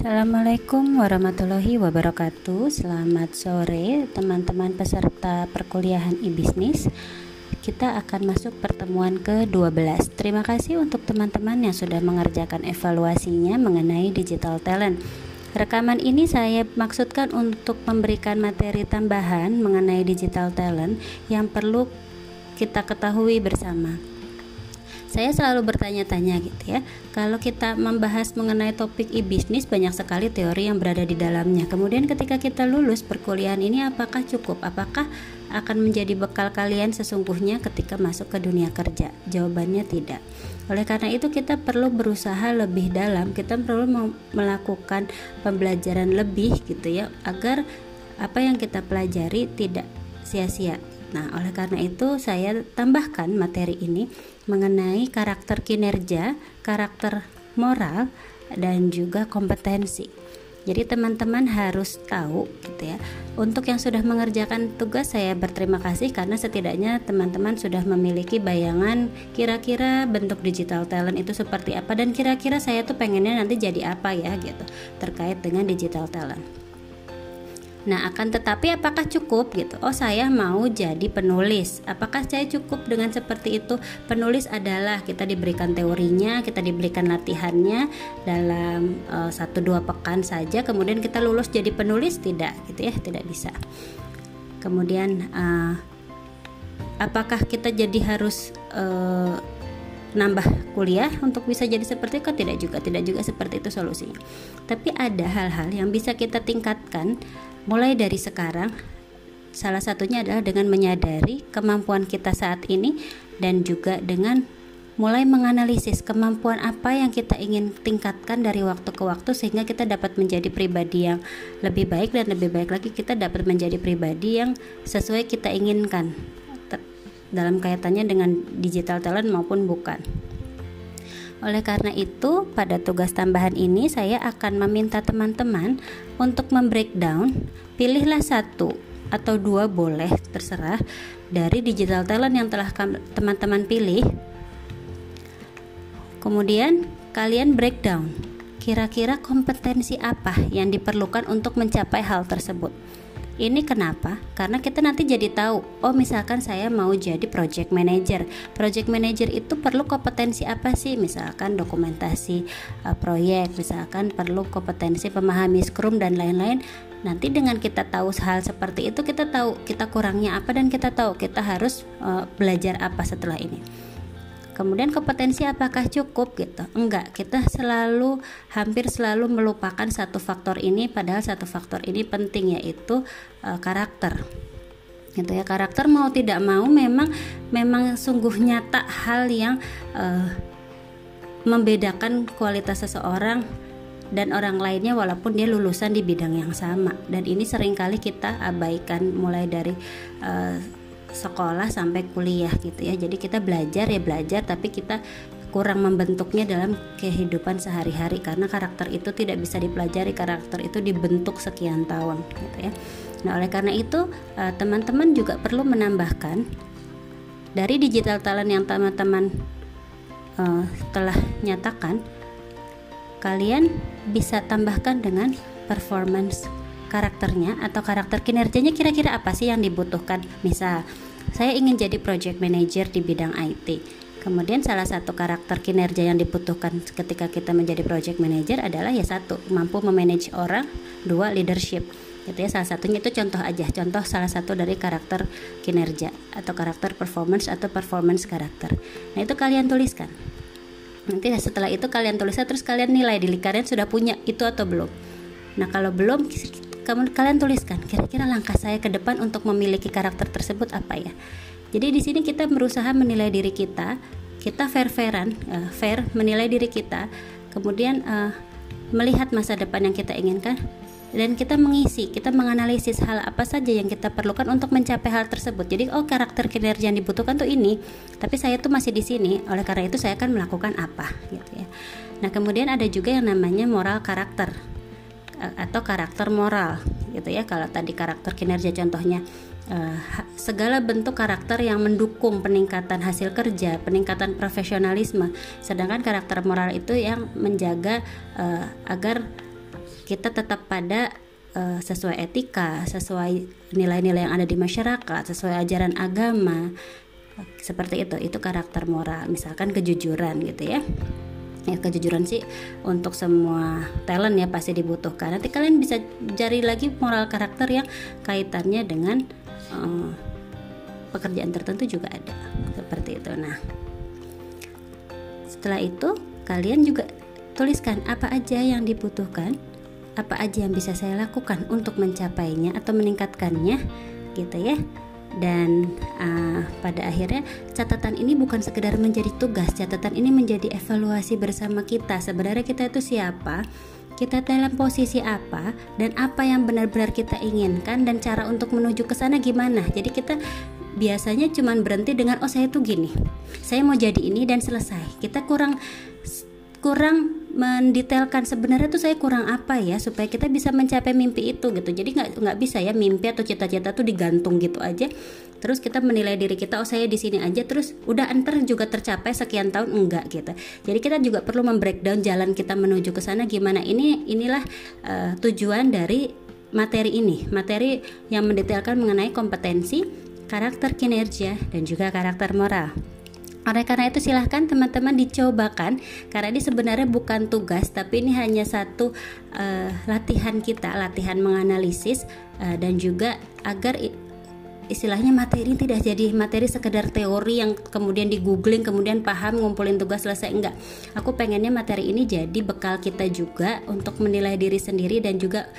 Assalamualaikum warahmatullahi wabarakatuh. Selamat sore teman-teman peserta perkuliahan e-bisnis. Kita akan masuk pertemuan ke-12 Terima kasih untuk teman-teman yang sudah mengerjakan evaluasinya mengenai digital talent. Rekaman ini saya maksudkan untuk memberikan materi tambahan mengenai digital talent yang perlu kita ketahui bersama saya selalu bertanya-tanya gitu ya. Kalau kita membahas mengenai topik e-bisnis banyak sekali teori yang berada di dalamnya. Kemudian ketika kita lulus perkuliahan ini apakah cukup? Apakah akan menjadi bekal kalian sesungguhnya ketika masuk ke dunia kerja? Jawabannya tidak. Oleh karena itu kita perlu berusaha lebih dalam. Kita perlu melakukan pembelajaran lebih gitu ya agar apa yang kita pelajari tidak sia-sia Nah, oleh karena itu saya tambahkan materi ini mengenai karakter kinerja, karakter moral dan juga kompetensi. Jadi teman-teman harus tahu gitu ya. Untuk yang sudah mengerjakan tugas saya berterima kasih karena setidaknya teman-teman sudah memiliki bayangan kira-kira bentuk digital talent itu seperti apa dan kira-kira saya tuh pengennya nanti jadi apa ya gitu terkait dengan digital talent. Nah, akan tetapi apakah cukup gitu? Oh, saya mau jadi penulis. Apakah saya cukup dengan seperti itu? Penulis adalah kita diberikan teorinya, kita diberikan latihannya dalam uh, satu dua pekan saja, kemudian kita lulus jadi penulis tidak, gitu ya? Tidak bisa. Kemudian, uh, apakah kita jadi harus uh, nambah kuliah untuk bisa jadi seperti itu tidak juga tidak juga seperti itu solusinya tapi ada hal-hal yang bisa kita tingkatkan mulai dari sekarang salah satunya adalah dengan menyadari kemampuan kita saat ini dan juga dengan mulai menganalisis kemampuan apa yang kita ingin tingkatkan dari waktu ke waktu sehingga kita dapat menjadi pribadi yang lebih baik dan lebih baik lagi kita dapat menjadi pribadi yang sesuai kita inginkan dalam kaitannya dengan digital talent maupun bukan. Oleh karena itu, pada tugas tambahan ini saya akan meminta teman-teman untuk membreakdown, pilihlah satu atau dua boleh terserah dari digital talent yang telah teman-teman pilih. Kemudian kalian breakdown, kira-kira kompetensi apa yang diperlukan untuk mencapai hal tersebut. Ini kenapa? Karena kita nanti jadi tahu, oh misalkan saya mau jadi project manager. Project manager itu perlu kompetensi apa sih? Misalkan dokumentasi uh, proyek, misalkan perlu kompetensi pemahami Scrum dan lain-lain. Nanti dengan kita tahu hal seperti itu, kita tahu kita kurangnya apa dan kita tahu kita harus uh, belajar apa setelah ini kemudian kompetensi apakah cukup gitu? Enggak kita selalu hampir selalu melupakan satu faktor ini padahal satu faktor ini penting yaitu uh, karakter. Gitu ya karakter mau tidak mau memang memang sungguh nyata hal yang uh, membedakan kualitas seseorang dan orang lainnya walaupun dia lulusan di bidang yang sama. Dan ini sering kali kita abaikan mulai dari uh, sekolah sampai kuliah gitu ya. Jadi kita belajar ya belajar tapi kita kurang membentuknya dalam kehidupan sehari-hari karena karakter itu tidak bisa dipelajari karakter itu dibentuk sekian tahun gitu ya. Nah oleh karena itu eh, teman-teman juga perlu menambahkan dari digital talent yang teman-teman uh, telah nyatakan kalian bisa tambahkan dengan performance karakternya atau karakter kinerjanya kira-kira apa sih yang dibutuhkan? Misal saya ingin jadi project manager di bidang IT kemudian salah satu karakter kinerja yang dibutuhkan ketika kita menjadi project manager adalah ya satu mampu memanage orang dua leadership. Gitu ya salah satunya itu contoh aja contoh salah satu dari karakter kinerja atau karakter performance atau performance karakter. Nah itu kalian tuliskan. Nanti setelah itu kalian tuliskan terus kalian nilai diri kalian sudah punya itu atau belum. Nah kalau belum kamu kalian tuliskan kira-kira langkah saya ke depan untuk memiliki karakter tersebut apa ya jadi di sini kita berusaha menilai diri kita kita fair-fairan uh, fair menilai diri kita kemudian uh, melihat masa depan yang kita inginkan dan kita mengisi, kita menganalisis hal apa saja yang kita perlukan untuk mencapai hal tersebut. Jadi, oh karakter kinerja yang dibutuhkan tuh ini, tapi saya tuh masih di sini. Oleh karena itu saya akan melakukan apa, gitu ya. Nah, kemudian ada juga yang namanya moral karakter atau karakter moral gitu ya kalau tadi karakter kinerja contohnya uh, segala bentuk karakter yang mendukung peningkatan hasil kerja, peningkatan profesionalisme. Sedangkan karakter moral itu yang menjaga uh, agar kita tetap pada uh, sesuai etika, sesuai nilai-nilai yang ada di masyarakat, sesuai ajaran agama. Seperti itu, itu karakter moral. Misalkan kejujuran gitu ya. Ya, kejujuran sih untuk semua talent ya pasti dibutuhkan. Nanti kalian bisa cari lagi moral karakter yang kaitannya dengan uh, pekerjaan tertentu juga ada. Seperti itu. Nah, setelah itu kalian juga tuliskan apa aja yang dibutuhkan apa aja yang bisa saya lakukan untuk mencapainya atau meningkatkannya gitu ya dan uh, pada akhirnya catatan ini bukan sekedar menjadi tugas catatan ini menjadi evaluasi bersama kita. Sebenarnya kita itu siapa? Kita dalam posisi apa? Dan apa yang benar-benar kita inginkan? Dan cara untuk menuju ke sana gimana? Jadi kita biasanya cuman berhenti dengan oh saya tuh gini saya mau jadi ini dan selesai. Kita kurang kurang mendetailkan sebenarnya tuh saya kurang apa ya supaya kita bisa mencapai mimpi itu gitu. Jadi nggak nggak bisa ya mimpi atau cita-cita tuh digantung gitu aja. Terus kita menilai diri kita oh saya di sini aja terus udah enter juga tercapai sekian tahun enggak gitu. Jadi kita juga perlu membreakdown jalan kita menuju ke sana gimana ini inilah uh, tujuan dari materi ini. Materi yang mendetailkan mengenai kompetensi karakter kinerja dan juga karakter moral oleh karena itu silahkan teman-teman dicobakan karena ini sebenarnya bukan tugas tapi ini hanya satu uh, latihan kita, latihan menganalisis uh, dan juga agar istilahnya materi tidak jadi materi sekedar teori yang kemudian di googling kemudian paham ngumpulin tugas selesai. Enggak. Aku pengennya materi ini jadi bekal kita juga untuk menilai diri sendiri dan juga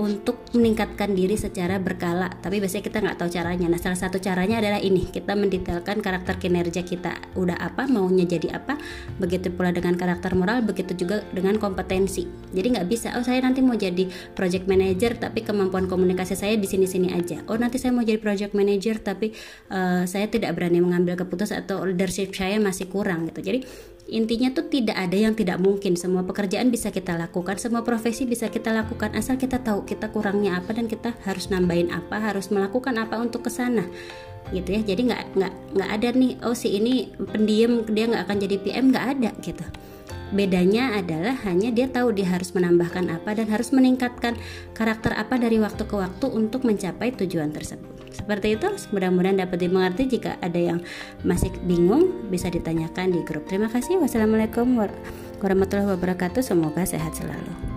untuk meningkatkan diri secara berkala tapi biasanya kita nggak tahu caranya. Nah salah satu caranya adalah ini kita mendetailkan karakter kinerja kita. Udah apa maunya jadi apa begitu pula dengan karakter moral begitu juga dengan kompetensi. Jadi nggak bisa oh saya nanti mau jadi project manager tapi kemampuan komunikasi saya di sini sini aja. Oh nanti saya mau jadi project manager tapi uh, saya tidak berani mengambil keputusan atau leadership saya masih kurang gitu. Jadi Intinya tuh tidak ada yang tidak mungkin. Semua pekerjaan bisa kita lakukan, semua profesi bisa kita lakukan asal kita tahu kita kurangnya apa dan kita harus nambahin apa, harus melakukan apa untuk ke sana. Gitu ya. Jadi nggak nggak nggak ada nih oh si ini pendiam dia nggak akan jadi PM nggak ada gitu. Bedanya adalah hanya dia tahu dia harus menambahkan apa dan harus meningkatkan karakter apa dari waktu ke waktu untuk mencapai tujuan tersebut. Seperti itu, mudah-mudahan dapat dimengerti. Jika ada yang masih bingung, bisa ditanyakan di grup. Terima kasih. Wassalamualaikum warahmatullahi wabarakatuh. Semoga sehat selalu.